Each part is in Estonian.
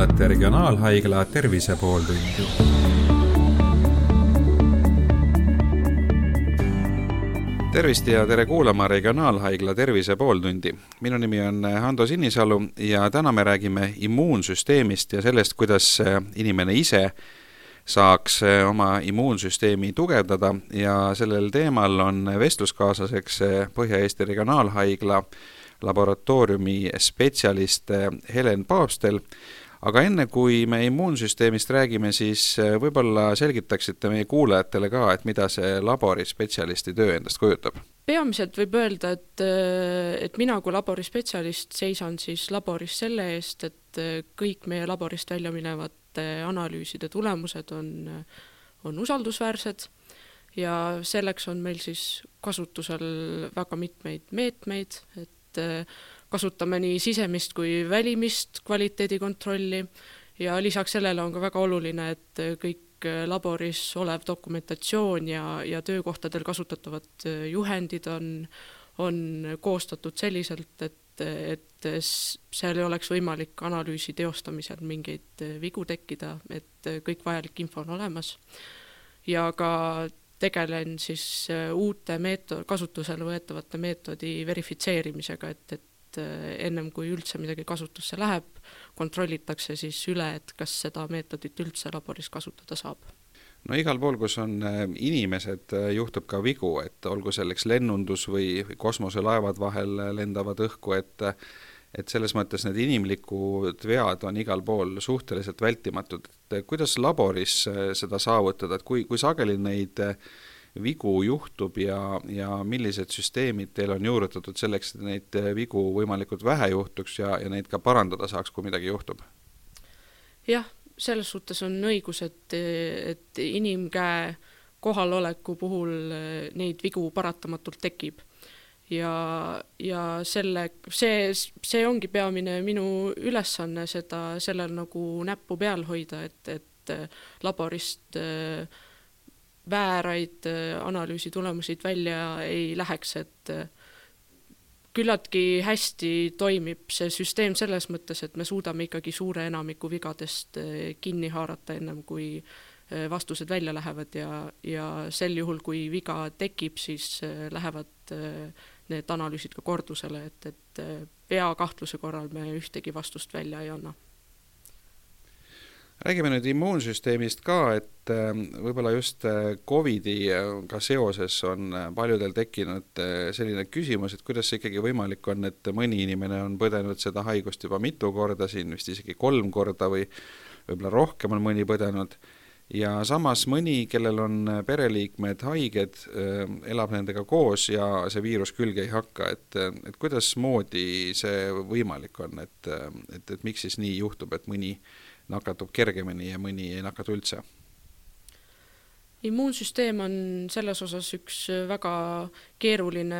kuulate Regionaalhaigla Tervise pooltundi. tervist ja tere kuulama Regionaalhaigla Tervise pooltundi. minu nimi on Hando Sinisalu ja täna me räägime immuunsüsteemist ja sellest, kuidas inimene ise saaks oma immuunsüsteemi tugevdada ja sellel teemal on vestluskaaslaseks Põhja-Eesti Regionaalhaigla laboratooriumi spetsialist Helen Paavstel, aga enne, kui me immuunsüsteemist räägime, siis eh, võib-olla selgitaksite meie kuulajatele ka, et mida see laborispetsialisti töö endast kujutab? peamiselt võib öelda, et, eh, et mina kui laborispetsialist seisan siis laboris selle eest, et kõik meie laborist välja minevate analüüside tulemused on, on usaldusväärsed ja selleks on meil siis kasutusel väga mitmeid meetmeid, et äh, kasutame nii sisemist kui välimist kvaliteedikontrolli ja lisaks sellele on ka väga oluline, et kõik laboris olev dokumentatsioon ja, ja töökohtadel kasutatavad juhendid on, on koostatud selliselt, et, et seal ei oleks võimalik analüüsi teostamisel mingeid vigu tekkida, et kõik vajalik info on olemas. ja ka tegelen siis uute meeto-, kasutusele võetavate meetodi verifitseerimisega, et, et äh, ennem kui üldse midagi kasutusse läheb, kontrollitakse siis üle, et kas seda meetodit üldse laboris kasutada saab. No igal pool, kus on äh, inimesed, juhtub ka vigu, et olgu selleks lennundus või kosmoselaevad vahel lendavad õhku, et et selles mõttes need inimlikud vead on igal pool suhteliselt vältimatud, et kuidas laboris seda saavutada, et kui, kui sageli neid äh, vigu juhtub ja, ja millised süsteemid teil on juurutatud selleks, et neid äh, vigu võimalikult vähe juhtuks ja, ja neid ka parandada saaks, kui midagi juhtub? jah, selles suhtes on õigus, et, et inimkäe kohaloleku puhul neid vigu paratamatult tekib ja, ja selle, see, see ongi peamine minu ülesanne, seda, sellel nagu näppu peal hoida, et, et äh, laborist äh, vääraid äh, analüüsi tulemusid välja ei läheks, et küllaltki hästi toimib see süsteem selles mõttes, et me suudame ikkagi suure enamiku vigadest kinni haarata, ennem kui vastused välja lähevad ja, ja sel juhul, kui viga tekib, siis lähevad need analüüsid ka kordusele, et, et peakahtluse korral me ühtegi vastust välja ei anna räägime nüüd immuunsüsteemist ka, et äh, võib-olla just äh, Covidiga seoses on äh, paljudel tekkinud selline küsimus, et kuidas see ikkagi võimalik on, et mõni inimene on põdenud seda haigust juba mitu korda, siin vist isegi kolm korda või võib-olla rohkem on mõni põdenud. Ja samas mõni, kellel on pereliikmed haiged, elab nendega koos ja see viirus külge ei hakka, et, et kuidasmoodi see võimalik on, et, et, et miks siis nii juhtub, et mõni nakatub kergemini ja mõni ei nakatu üldse? immuunsüsteem on selles osas üks väga keeruline,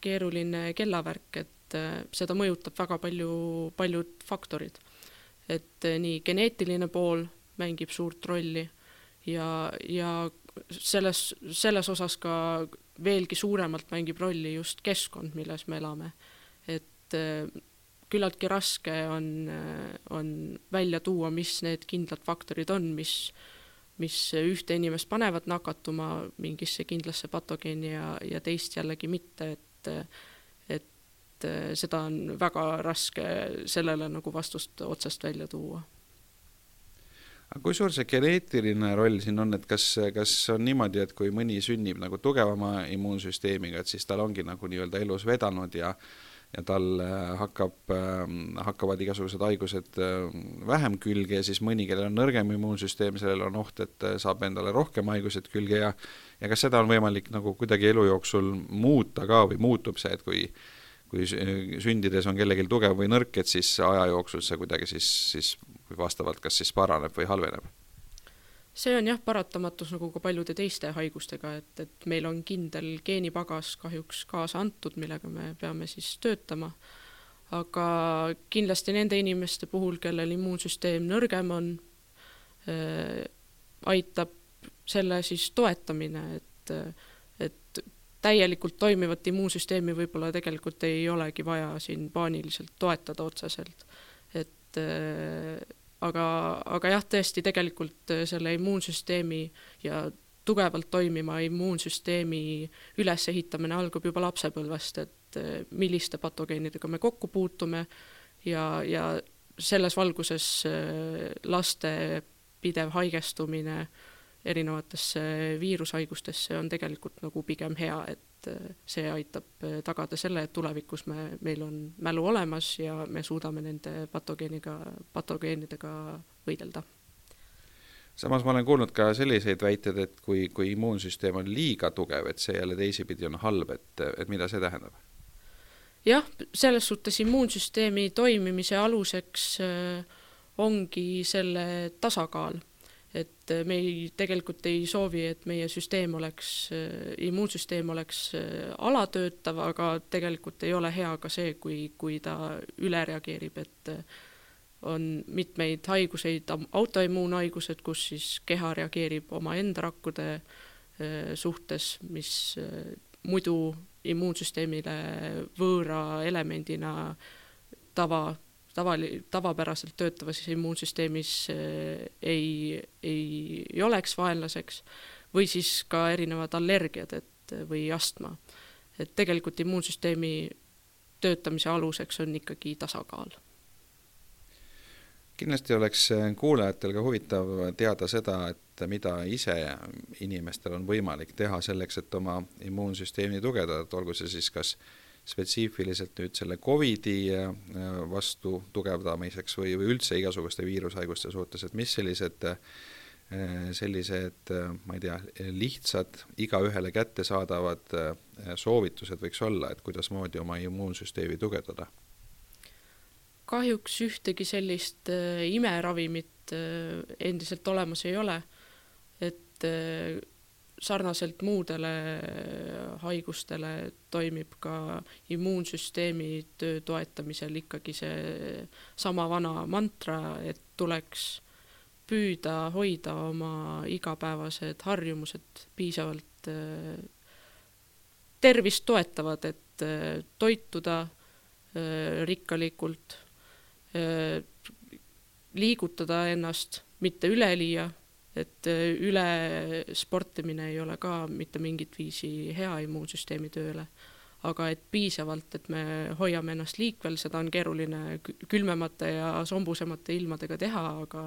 keeruline kellavärk, et seda mõjutab väga palju, paljud faktorid. et nii geneetiline pool mängib suurt rolli ja, ja selles, selles osas ka veelgi suuremalt mängib rolli just keskkond, milles me elame. et äh, küllaltki raske on, äh, on välja tuua, mis need kindlad faktorid on, mis, mis ühte inimest panevad nakatuma mingisse kindlasse patogeeni ja, ja teist jällegi mitte, et et äh, seda on väga raske sellele nagu vastust otsest välja tuua. Aga kui suur see geneetiline roll siin on, et kas, kas on niimoodi, et kui mõni sünnib nagu tugevama immuunsüsteemiga, et siis tal ongi nagu nii-öelda elus vedanud ja ja tal äh, hakkab, ähm, hakkavad igasugused haigused äh, vähem külge ja siis mõni, kellel on nõrgem immuunsüsteem, sellel on oht, et äh, saab endale rohkem haigused külge ja ja kas seda on võimalik nagu kuidagi elu jooksul muuta ka või muutub see, et kui kui sündides on kellelgi tugev või nõrk, et siis aja jooksul see kuidagi siis, siis vastavalt kas siis paraneb või halveneb? See on jah, paratamatus nagu ka paljude teiste haigustega, et, et meil on kindel geenipagas kahjuks kaasa antud, millega me peame siis töötama, aga kindlasti nende inimeste puhul, kellel immuunsüsteem nõrgem on äh,, aitab selle siis toetamine, et et täielikult toimivat immuunsüsteemi võib-olla tegelikult ei olegi vaja siin paaniliselt toetada otseselt. et et aga, aga jah, tõesti tegelikult selle immuunsüsteemi ja tugevalt toimima immuunsüsteemi ülesehitamine algab juba lapsepõlvest, et milliste patogeenidega me kokku puutume ja, ja selles valguses laste pidev haigestumine erinevatesse viirushaigustesse on tegelikult nagu pigem hea, et see aitab tagada selle, et tulevikus me, meil on mälu olemas ja me suudame nende patogeeniga, patogeenidega võidelda. samas ma olen kuulnud ka selliseid väiteid, et kui, kui immuunsüsteem on liiga tugev, et see jälle teisipidi on halb, et, et mida see tähendab? jah, selles suhtes immuunsüsteemi toimimise aluseks ongi selle tasakaal et me ei, tegelikult ei soovi, et meie süsteem oleks, immuunsüsteem oleks alatöötav, aga tegelikult ei ole hea ka see, kui, kui ta üle reageerib, et on mitmeid haiguseid, autoimmuunhaigused, kus siis keha reageerib omaenda rakkude suhtes, mis muidu immuunsüsteemile võõra elemendina tava tavali-, tavapäraselt töötavas immuunsüsteemis äh, ei, ei, ei oleks vaenlaseks, või siis ka erinevad allergiad, et või astma. et tegelikult immuunsüsteemi töötamise aluseks on ikkagi tasakaal. kindlasti oleks kuulajatel ka huvitav teada seda, et mida ise inimestel on võimalik teha selleks, et oma immuunsüsteemi tugevdada, et olgu see siis kas äh, spetsiifiliselt nüüd selle Covidi äh, vastu tugevdamiseks või, või üldse igasuguste viirushaiguste suhtes, et mis sellised äh, sellised, äh, ma ei tea, lihtsad, igaühele kättesaadavad soovitused võiks olla, et kuidasmoodi oma immuunsüsteemi tugevdada? kahjuks ühtegi sellist imeravimit endiselt olemas ei ole, et sarnaselt muudele haigustele toimib ka immuunsüsteemi töö toetamisel ikkagi see sama vana mantra, et tuleks püüda hoida oma igapäevased harjumused piisavalt äh, tervist toetavad, et äh, toituda äh, rikkalikult, liigutada ennast, mitte üleliia et äh, üle sportimine ei ole ka mitte mingit viisi hea immuunsüsteemi tööle, aga et piisavalt, et me hoiame ennast liikvel, seda on keeruline külmemate ja sombusemate ilmadega teha, aga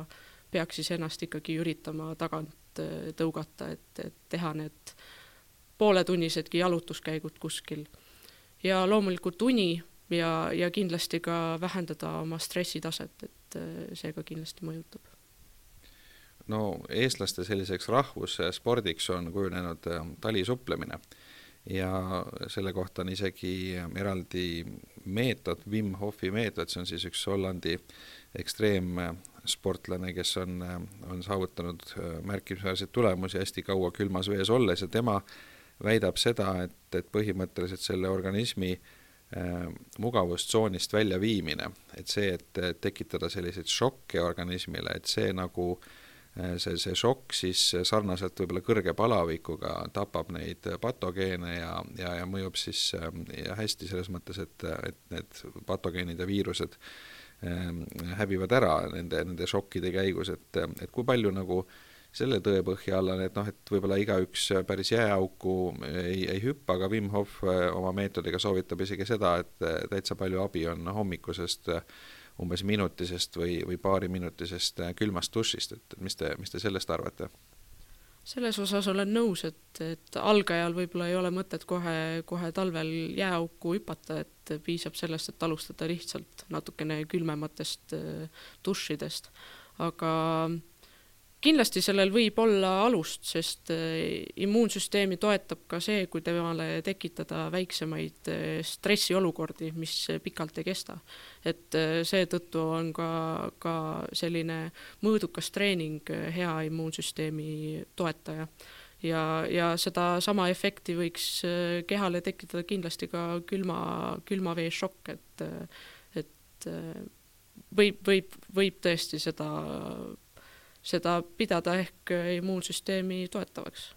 peaks siis ennast ikkagi üritama tagant äh, tõugata, et, et teha need pooletunnisedki jalutuskäigud kuskil. ja loomulikult uni ja, ja kindlasti ka vähendada oma stressitaset, et äh, see ka kindlasti mõjutab no eestlaste selliseks rahvusspordiks on kujunenud äh, talisupplemine ja selle kohta on isegi eraldi meetod, Wim Hofi meetod, see on siis üks Hollandi ekstreemsportlane, kes on, on saavutanud äh, märkimisväärseid tulemusi hästi kaua külmas vees olles ja tema väidab seda, et, et põhimõtteliselt selle organismi äh, mugavustsoonist väljaviimine, et see, et tekitada selliseid šokke organismile, et see nagu Äh, see, see šokk siis sarnaselt võib-olla kõrge palavikuga tapab neid patogeene ja, ja, ja mõjub siis ja hästi selles mõttes, et, et need patogeenid ja viirused hävivad ära nende, nende šokkide käigus, et, et kui palju nagu selle tõe põhja alla, et noh, et võib-olla igaüks päris jääauku ei, ei hüppa, aga Wim Hof oma meetodiga soovitab isegi seda, et täitsa palju abi on hommikusest äh, umbes minutisest või, või paariminutisest äh, külmast dušist, et, mis te, mis te sellest arvate? selles osas olen nõus, et, et algajal võib-olla ei ole mõtet kohe, kohe talvel jääauku hüpata, et piisab sellest, et alustada lihtsalt natukene külmematest äh, dušidest. aga kindlasti sellel võib olla alust, sest äh, immuunsüsteemi toetab ka see, kui temale tekitada väiksemaid äh, stressiolukordi, mis pikalt ei kesta. et äh, seetõttu on ka, ka selline mõõdukas treening hea immuunsüsteemi toetaja. ja, ja sedasama efekti võiks kehale tekitada kindlasti ka külma, külmaveešokk, et, et võib, võib, võib tõesti seda seda pidada ehk immuunsüsteemi toetavaks.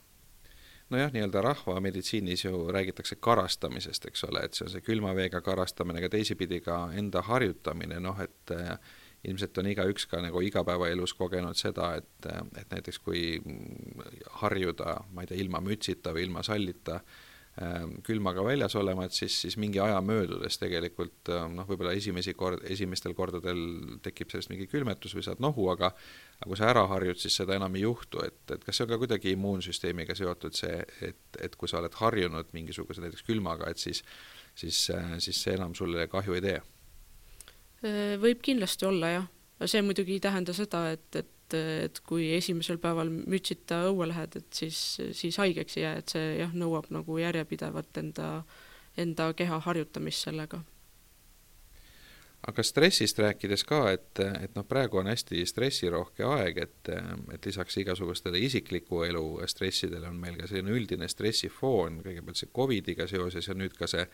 Nojah, nii-öelda rahvameditsiinis ju räägitakse karastamisest, eks ole, et see on see külma veega karastamine, aga teisipidi ka enda harjutamine, noh et ilmselt on igaüks ka nagu igapäevaelus kogenud seda, et, et näiteks kui harjuda, ma ei tea, ilma mütsita või ilma sallita äh, külmaga väljas olema, et siis, siis mingi aja möödudes tegelikult ähm, noh, võib-olla esimesi kord, esimestel kordadel tekib sellest mingi külmetus või saad nohu, aga aga kui sa ära harjud, siis seda enam ei juhtu, et, et kas see on ka kuidagi immuunsüsteemiga seotud, see, et, et kui sa oled harjunud mingisuguse näiteks külmaga, et siis siis, äh, siis see enam sulle kahju ei tee? Äh, võib kindlasti olla jah, see muidugi ei tähenda seda, et, et et, et kui esimesel päeval mütsita õue lähed, et siis, siis haigeks ei jää, et see jah, nõuab nagu järjepidevat enda, enda keha harjutamist sellega. aga stressist rääkides ka, et, et noh, praegu on hästi stressirohke aeg, et, et lisaks igasugustele isikliku elu stressidele on meil ka selline üldine stressifoon, kõigepealt see Covidiga seoses ja nüüd ka see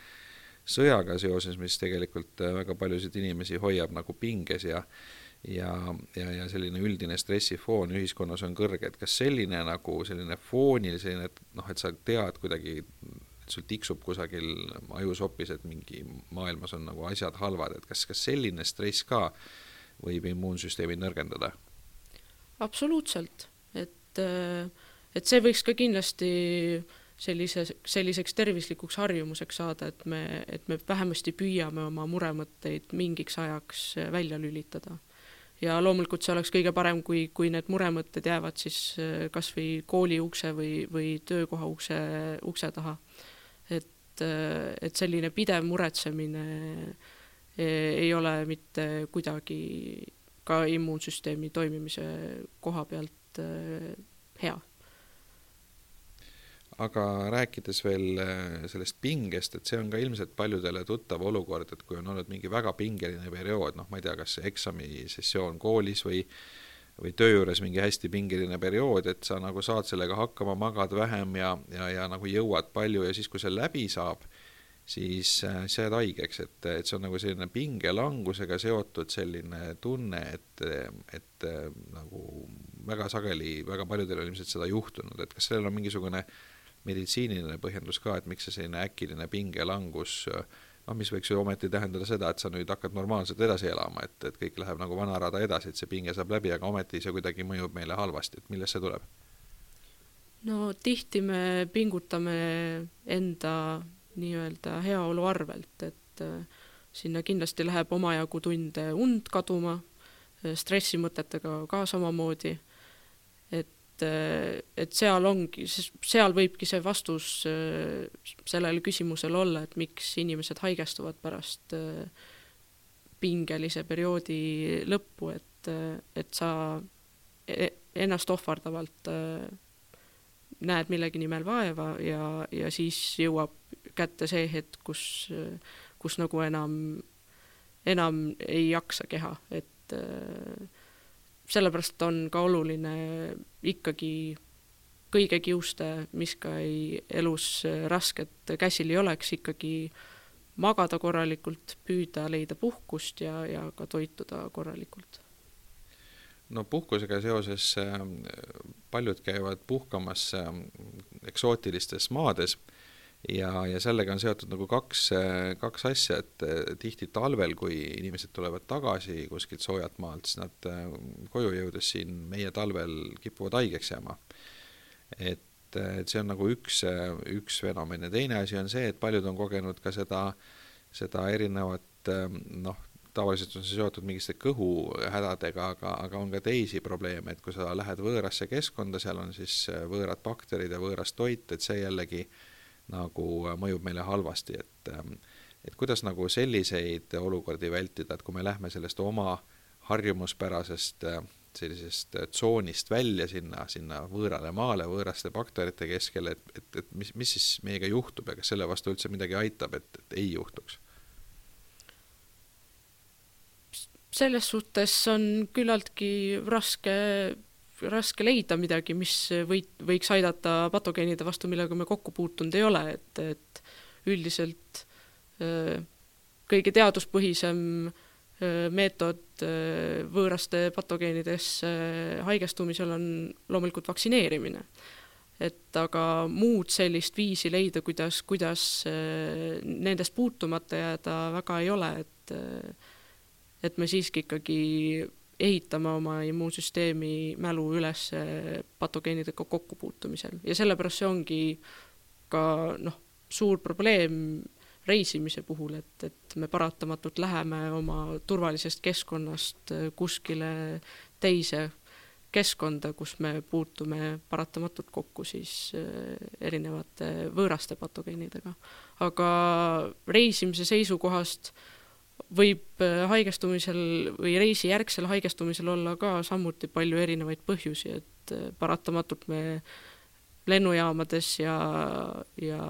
sõjaga seoses, mis tegelikult väga paljusid inimesi hoiab nagu pinges ja ja, ja, ja selline üldine stressifoon ühiskonnas on kõrge, et kas selline nagu selline foonil selline, et noh, et sa tead kuidagi, sul tiksub kusagil ajusopis, et mingi maailmas on nagu asjad halvad, et kas, kas selline stress ka võib immuunsüsteemi nõrgendada? absoluutselt, et, et see võiks ka kindlasti sellise, selliseks tervislikuks harjumuseks saada, et me, et me vähemasti püüame oma muremõtteid mingiks ajaks välja lülitada ja loomulikult see oleks kõige parem, kui, kui need muremõtted jäävad siis äh, kas või kooli ukse või, või töökoha ukse, ukse taha. et, äh, et selline pidev muretsemine äh, ei ole mitte kuidagi ka immuunsüsteemi toimimise koha pealt hea aga rääkides veel äh, sellest pingest, et see on ka ilmselt paljudele tuttav olukord, et kui on olnud mingi väga pingeline periood, noh, ma ei tea, kas eksamisessioon koolis või või töö juures mingi hästi pingeline periood, et sa nagu saad sellega hakkama, magad vähem ja, ja, ja nagu jõuad palju ja siis, kui see läbi saab, siis äh, sa jääd haigeks, et, et see on nagu selline pingelangusega seotud selline tunne, et, et äh, nagu väga sageli, väga paljudel on ilmselt seda juhtunud, et kas sellel on mingisugune äh, meditsiiniline põhjendus ka, et miks see selline äkiline pingelangus noh, mis võiks ju ometi tähendada seda, et sa nüüd hakkad normaalselt edasi elama, et, et kõik läheb nagu vanarada edasi, et see pinge saab läbi, aga ometi see kuidagi mõjub meile halvasti, et millest see tuleb? no tihti me pingutame enda nii-öelda heaolu arvelt, et äh, sinna kindlasti läheb omajagu tunde und kaduma, stressimõtetega ka samamoodi et, et seal ongi, seal võibki see vastus äh, sellele küsimusele olla, et miks inimesed haigestuvad pärast äh, pingelise perioodi lõppu, et, et sa e-, ennast ohvardavalt äh, näed millegi nimel vaeva ja, ja siis jõuab kätte see hetk, kus, kus nagu enam, enam ei jaksa keha, et äh, sellepärast on ka oluline ikkagi kõige kiuste, mis ka ei, elus rasket käsil ei oleks, ikkagi magada korralikult, püüda leida puhkust ja, ja ka toituda korralikult. no puhkusega seoses äh, paljud käivad puhkamas äh, eksootilistes maades ja, ja sellega on seotud nagu kaks, kaks asja, et tihti talvel, kui inimesed tulevad tagasi kuskilt soojalt maalt, siis nad äh, koju jõudes siin meie talvel kipuvad haigeks jääma. et, et see on nagu üks, üks fenomen ja teine asi on see, et paljud on kogenud ka seda, seda erinevat ähm, noh, tavaliselt on see seotud mingite kõhuhädadega, aga, aga on ka teisi probleeme, et kui sa lähed võõrasse keskkonda, seal on siis võõrad bakterid ja võõras toit, et see jällegi äh, nagu äh, mõjub meile halvasti, et ähm, et kuidas nagu selliseid olukordi vältida, et kui me lähme sellest oma harjumuspärasest äh, sellisest äh, tsoonist välja sinna, sinna võõrale maale, võõraste bakterite keskele, et, et, et mis, mis siis meiega juhtub ja kas selle vastu üldse midagi aitab, et, et ei juhtuks? selles suhtes on küllaltki raske raske leida midagi, mis või, võiks aidata patogeenide vastu, millega me kokku puutunud ei ole, et, et üldiselt kõige teaduspõhisem meetod võõraste patogeenidesse haigestumisel on loomulikult vaktsineerimine. et aga muud sellist viisi leida, kuidas, kuidas nendest puutumata jääda, väga ei ole, et et me siiski ikkagi ehitame oma immuunsüsteemi mälu üles patogeenidega kokkupuutumisel ja sellepärast see ongi ka noh, suur probleem reisimise puhul, et, et me paratamatult läheme oma turvalisest keskkonnast kuskile teise keskkonda, kus me puutume paratamatult kokku siis erinevate võõraste patogeenidega. aga reisimise seisukohast äh, võib äh, haigestumisel või reisijärgsel haigestumisel olla ka samuti palju erinevaid põhjusi, et äh, paratamatult me lennujaamades ja, ja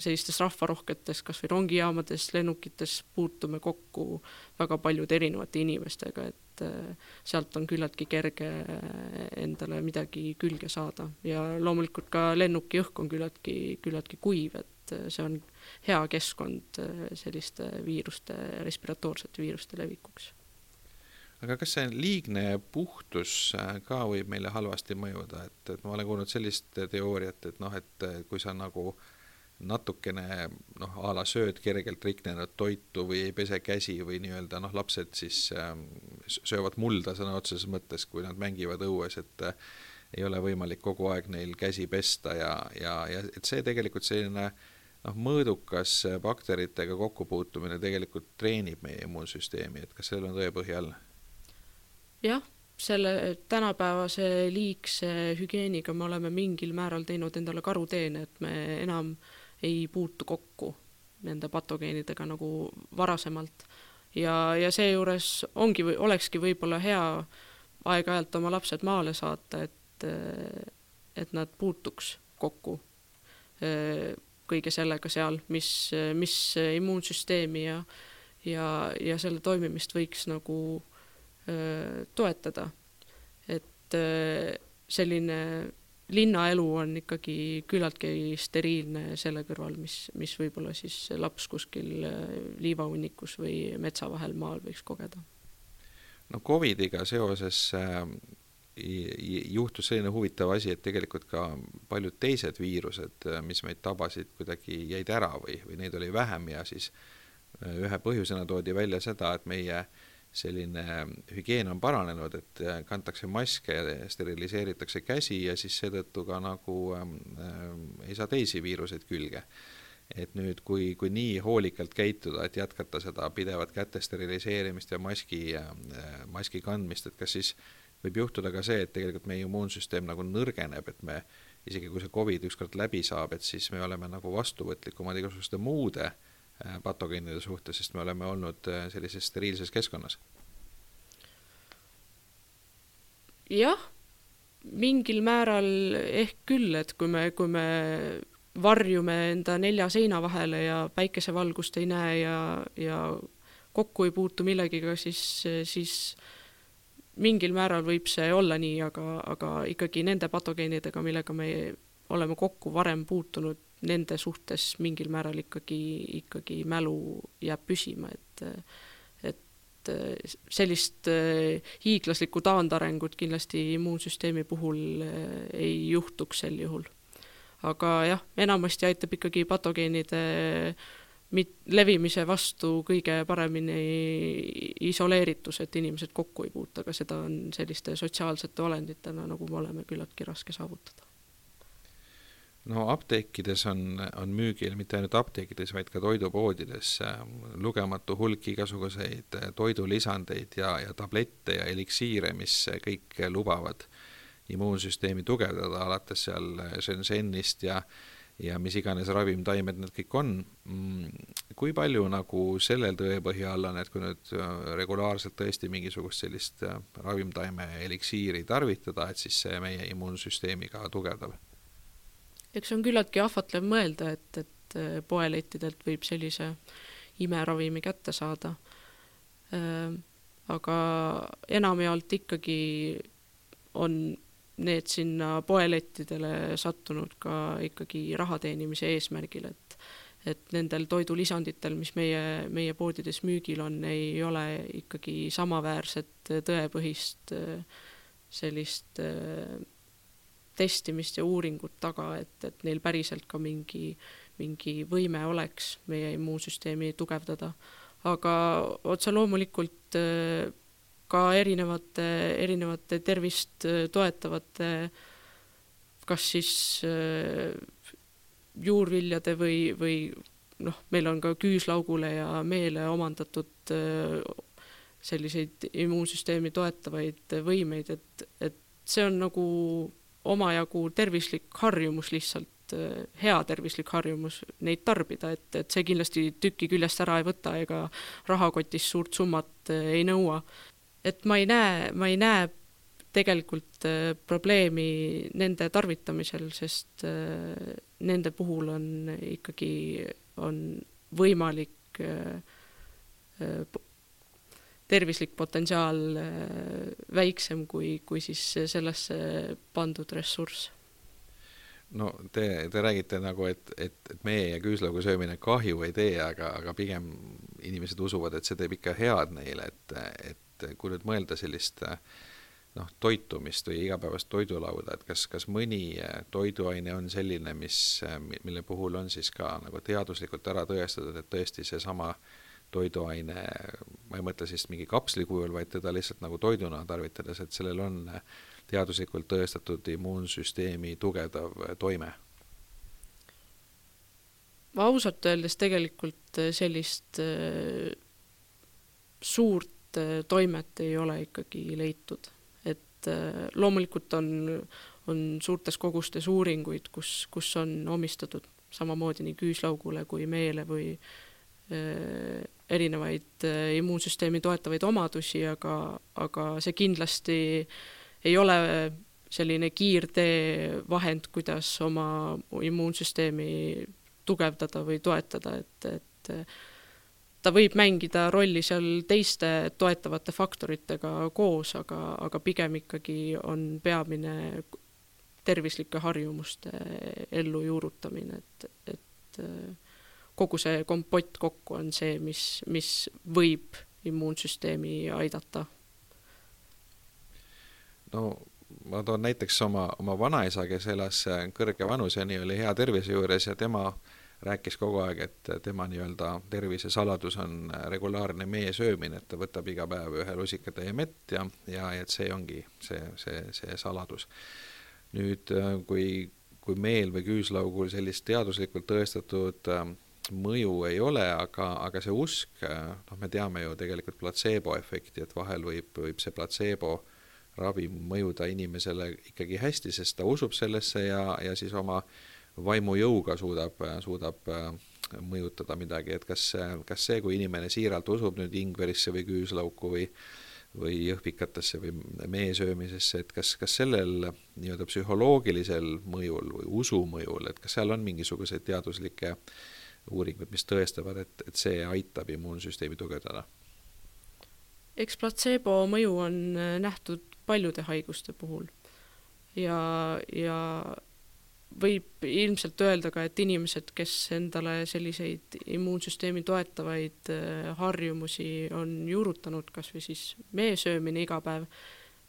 sellistes rahvarohketes, kas või rongijaamades, lennukites puutume kokku väga paljude erinevate inimestega, et äh, sealt on küllaltki kerge endale midagi külge saada. Ja loomulikult ka lennuki õhk on küllaltki, küllaltki kuiv, et see on hea keskkond äh, selliste viiruste, respiratoorsete viiruste levikuks. aga kas see liigne puhtus äh, ka võib meile halvasti mõjuda, et, et ma olen kuulnud sellist teooriat, et noh, et kui sa nagu natukene noh, a la sööd kergelt riknenud toitu või ei pese käsi või nii-öelda noh, lapsed siis äh, söövad mulda sõna otseses mõttes, kui nad mängivad õues, et äh, ei ole võimalik kogu aeg neil käsi pesta ja, ja, ja et see tegelikult selline äh, noh, mõõdukas bakteritega kokkupuutumine tegelikult treenib meie immuunsüsteemi, et kas sellel on tõepõhi all? jah, selle tänapäevase liigse hügieeniga me oleme mingil määral teinud endale karuteene, et me enam ei puutu kokku nende patogeenidega nagu varasemalt. ja, ja seejuures ongi või olekski võib-olla hea aeg-ajalt oma lapsed maale saata, et, et nad puutuks kokku kõige sellega seal, mis, mis immuunsüsteemi ja ja, ja selle toimimist võiks nagu öö, toetada. et öö, selline linnaelu on ikkagi küllaltki steriilne selle kõrval, mis, mis võib-olla siis laps kuskil liivahunnikus või metsa vahel maal võiks kogeda. no Covidiga seoses juhtus selline huvitav asi, et tegelikult ka paljud teised viirused, mis meid tabasid, kuidagi jäid ära või, või neid oli vähem ja siis äh, ühe põhjusena toodi välja seda, et meie selline hügieen on paranenud, et äh, kantakse maske steriliseeritakse käsi ja siis seetõttu ka nagu ähm, äh, ei saa teisi viiruseid külge. et nüüd, kui, kui nii hoolikalt käituda, et jätkata seda pidevat käte steriliseerimist ja maski äh,, maski kandmist, et kas siis äh, võib juhtuda ka see, et tegelikult meie immuunsüsteem nagu nõrgeneb, et me isegi kui see Covid ükskord läbi saab, et siis me oleme nagu vastuvõtlikumad igasuguste muude äh, patogeenide suhtes, sest me oleme olnud äh, sellises steriilses keskkonnas. jah, mingil määral ehk küll, et kui me, kui me varjume enda nelja seina vahele ja päikesevalgust ei näe ja, ja kokku ei puutu millegiga, siis, siis äh, mingil määral võib see olla nii, aga, aga ikkagi nende patogeenidega, millega me oleme kokku varem puutunud, nende suhtes mingil määral ikkagi, ikkagi mälu jääb püsima, et et sellist äh, hiiglaslikku taandarengut kindlasti immuunsüsteemi puhul äh, ei juhtuks sel juhul. aga jah, enamasti aitab ikkagi patogeenide mit-, levimise vastu kõige paremini isoleeritus, et inimesed kokku ei puutu, aga seda on selliste sotsiaalsete olenditena, nagu me oleme, küllaltki raske saavutada. no apteekides on, on müügil mitte ainult apteekides, vaid ka toidupoodides lugematu hulk igasuguseid toidulisandeid ja, ja tablette ja eliksiire, mis kõik lubavad immuunsüsteemi tugevdada, alates seal Shenzhenist ja ja mis iganes ravimtaimed need kõik on. Mm, kui palju nagu sellel tõepõhi all on, et kui nüüd äh, regulaarselt tõesti mingisugust sellist äh, ravimtaime eliksiiri tarvitada, et siis see meie immuunsüsteemi ka tugevdab? eks see on küllaltki ahvatlev mõelda, et, et äh, poelettidelt võib sellise imeravimi kätte saada. aga enamjaolt ikkagi on need sinna poelettidele sattunud ka ikkagi raha teenimise eesmärgil, et et nendel toidulisanditel, mis meie, meie poodides müügil on, ei ole ikkagi samaväärset tõepõhist sellist testimist ja uuringut taga, et, et neil päriselt ka mingi, mingi võime oleks meie immuunsüsteemi tugevdada. aga otse loomulikult ka erinevate, erinevate tervist toetavate kas siis juurviljade või, või noh, meil on ka küüslaugule ja meele omandatud selliseid immuunsüsteemi toetavaid võimeid, et, et see on nagu omajagu tervislik harjumus lihtsalt, hea tervislik harjumus neid tarbida, et, et see kindlasti tükki küljest ära ei võta ega rahakotis suurt summat ei nõua. Et ma ei näe, ma ei näe tegelikult probleemi nende tarvitamisel, sest nende puhul on ikkagi, on võimalik tervislik potentsiaal äh, väiksem kui, kui siis sellesse pandud ressurss. no te, te räägite nagu, et, et, et mee ja küüslaugu söömine kahju ei tee, aga, aga pigem inimesed usuvad, et see teeb ikka head neile, et, et kui nüüd mõelda sellist noh, toitumist või igapäevast toidulauda, et kas, kas mõni toiduaine on selline, mis, mille puhul on siis ka nagu teaduslikult ära tõestatud, et tõesti seesama toiduaine, ma ei mõtle siis mingi kapsli kujul, vaid teda lihtsalt nagu toiduna tarvitades, et sellel on teaduslikult tõestatud immuunsüsteemi tugevdav toime? ma ausalt öeldes tegelikult sellist suurt toimet ei ole ikkagi leitud, et äh, loomulikult on, on suurtes kogustes uuringuid, kus, kus on omistatud samamoodi nii küüslaugule kui meele või erinevaid äh, immuunsüsteemi toetavaid omadusi, aga, aga see kindlasti ei ole selline kiirtee vahend, kuidas oma immuunsüsteemi tugevdada või toetada, et, et ta võib mängida rolli seal teiste toetavate faktoritega koos, aga, aga pigem ikkagi on peamine tervislike harjumuste ellujuurutamine, et, et kogu see kompott kokku on see, mis, mis võib immuunsüsteemi aidata. no ma toon näiteks oma, oma vanaisa, kes elas kõrge vanuseni, oli hea tervise juures ja tema rääkis kogu aeg, et tema nii-öelda tervisesaladus on regulaarne mee söömine, et ta võtab iga päev ühe lusikatäie mett ja, ja et see ongi see, see, see saladus. nüüd, kui, kui meel või küüslaugul sellist teaduslikult tõestatud äh, mõju ei ole, aga, aga see usk, noh, me teame ju tegelikult platseeboefekti, et vahel võib, võib see platseebo ravim mõjuda inimesele ikkagi hästi, sest ta usub sellesse ja, ja siis oma vaimujõuga suudab, suudab äh, mõjutada midagi, et kas, kas see, kui inimene siiralt usub nüüd ingverisse või küüslauku või või jõhvikatesse või mee söömisesse, et kas, kas sellel nii-öelda psühholoogilisel mõjul või usu mõjul, et kas seal on mingisuguseid teaduslikke uuringud, mis tõestavad, et, et see aitab immuunsüsteemi tugevdada? eks platseebo mõju on äh, nähtud paljude haiguste puhul ja, ja võib ilmselt öelda ka, et inimesed, kes endale selliseid immuunsüsteemi toetavaid äh, harjumusi on juurutanud, kas või siis mee söömine iga päev,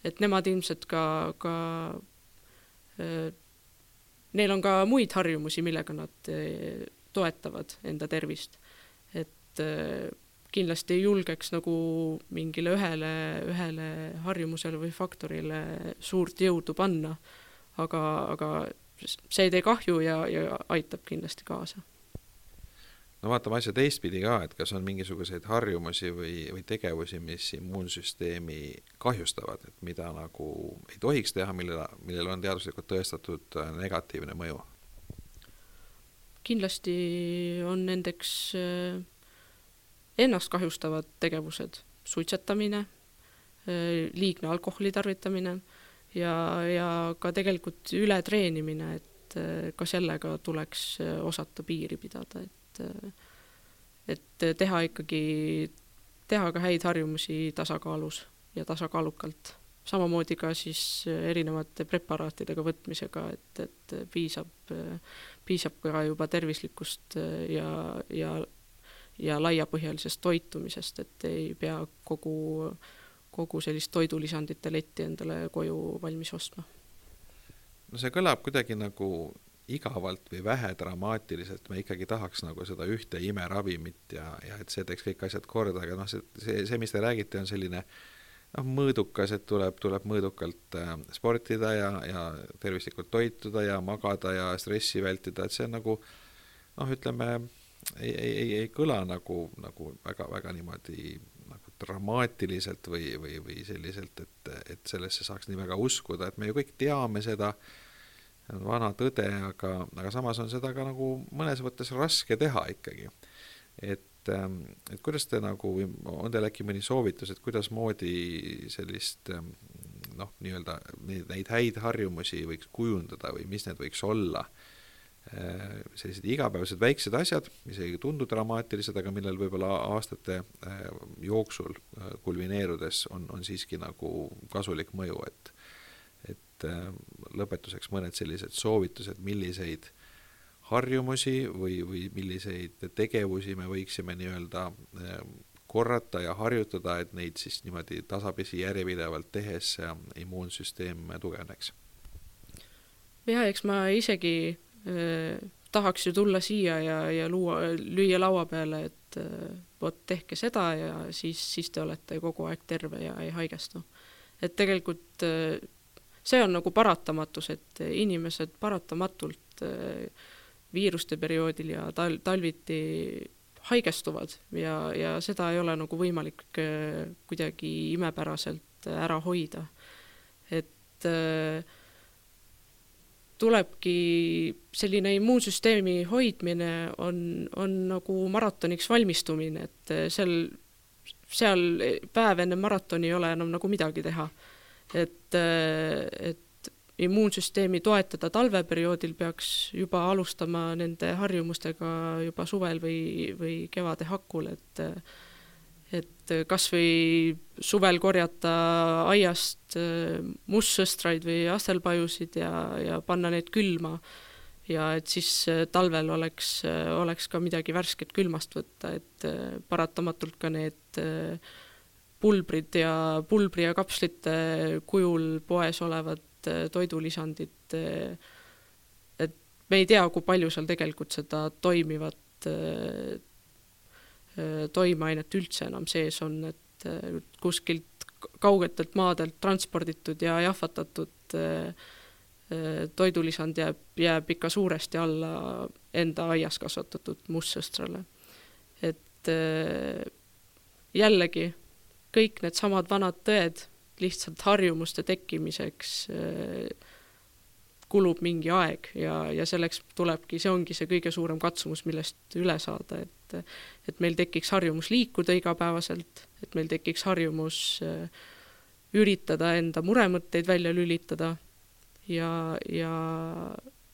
et nemad ilmselt ka, ka äh, neil on ka muid harjumusi, millega nad toetavad enda tervist. et äh, kindlasti ei julgeks nagu mingile ühele, ühele harjumusele või faktorile suurt jõudu panna, aga, aga see ei tee kahju ja, ja aitab kindlasti kaasa no vaatame asja teistpidi ka, et kas on mingisuguseid harjumusi või, või tegevusi, mis immuunsüsteemi kahjustavad, et mida nagu ei tohiks teha, mille, millel on teaduslikult tõestatud äh, negatiivne mõju? kindlasti on nendeks äh, ennast kahjustavad tegevused, suitsetamine, äh, liigne alkoholi tarvitamine ja, ja ka tegelikult ületreenimine, et äh, ka sellega tuleks osata piiri pidada, et et teha ikkagi, teha ka häid harjumusi tasakaalus ja tasakaalukalt. Samamoodi ka siis erinevate preparaatidega võtmisega, et, et piisab, piisab ka juba tervislikust ja, ja, ja laiapõhjalisest toitumisest, et ei pea kogu, kogu sellist toidulisandite letti endale koju valmis ostma. no see kõlab kuidagi nagu igavalt või vähe dramaatiliselt, me ikkagi tahaks nagu seda ühte imeravimit ja, ja et see teeks kõik asjad korda, aga noh, see, see, see, mis te räägite, on selline noh, mõõdukas, et tuleb, tuleb mõõdukalt äh, sportida ja, ja tervislikult toituda ja magada ja stressi vältida, et see on nagu noh, ütleme, ei, ei, ei, ei kõla nagu, nagu väga-väga niimoodi dramaatiliselt või, või, või selliselt, et, et sellesse saaks nii väga uskuda, et me ju kõik teame seda, vana tõde, aga, aga samas on seda ka nagu mõnes mõttes raske teha ikkagi. et, ähm, et kuidas te nagu, on teil äkki mõni soovitus, et kuidasmoodi sellist ähm, noh, nii-öelda neid häid harjumusi võiks kujundada või mis need võiks olla sellised igapäevased väiksed asjad, mis ei tundu dramaatilised, aga millel võib-olla aastate äh, jooksul äh, kulmineerudes on, on siiski nagu kasulik mõju, et et äh, lõpetuseks mõned sellised soovitused, milliseid harjumusi või, või milliseid tegevusi me võiksime nii-öelda äh, korrata ja harjutada, et neid siis niimoodi tasapisi järjepidevalt tehes immuunsüsteem tugevneks. jah, eks ma isegi äh, tahaks ju tulla siia ja, ja luua, lüüa laua peale, et äh, vot tehke seda ja siis, siis te olete kogu aeg terve ja ei haigestu. et tegelikult äh, see on nagu paratamatus, et inimesed paratamatult äh, viiruste perioodil ja tal-, talviti haigestuvad ja, ja seda ei ole nagu võimalik äh, kuidagi imepäraselt ära hoida. et äh, tulebki selline immuunsüsteemi hoidmine on, on nagu maratoniks valmistumine, et seal, seal päev enne maratoni ei ole enam nagu midagi teha. Et, et immuunsüsteemi toetada talveperioodil, peaks juba alustama nende harjumustega juba suvel või, või kevade hakul, et et kas või suvel korjata aiast mustsõstraid või astelpajusid ja, ja panna need külma. Ja et siis talvel oleks, oleks ka midagi värsket külmast võtta, et paratamatult ka need pulbrid ja pulbri ja kapslite kujul poes olevad äh, toidulisandid, äh, et me ei tea, kui palju seal tegelikult seda toimivat äh, toimeainet üldse enam sees on, et kuskilt kaugetelt maadelt transporditud ja jahvatatud toidulisand jääb, jääb ikka suuresti alla enda aias kasvatatud mustsõstrale. et jällegi kõik needsamad vanad tõed lihtsalt harjumuste tekkimiseks äh, kulub mingi aeg ja, ja selleks tulebki, see ongi see kõige suurem katsumus, millest üle saada, et et meil tekiks harjumus liikuda igapäevaselt, et meil tekiks harjumus äh, üritada enda muremõtteid välja lülitada ja, ja,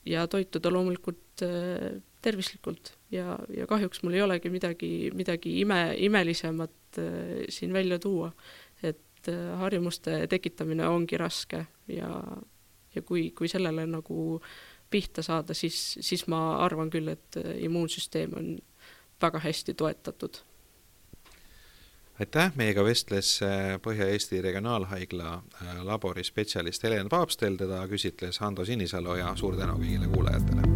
ja toituda loomulikult äh, tervislikult ja, ja kahjuks mul ei olegi midagi, midagi ime, imelisemat äh, siin välja tuua. et harjumuste tekitamine ongi raske ja, ja kui, kui sellele nagu pihta saada, siis, siis ma arvan küll, et immuunsüsteem on väga hästi toetatud. aitäh, meiega vestles äh, Põhja-Eesti Regionaalhaigla äh, laborispetsialist Helen Paapstel, teda küsitles Hando Sinisalu ja suur tänu kõigile kuulajatele!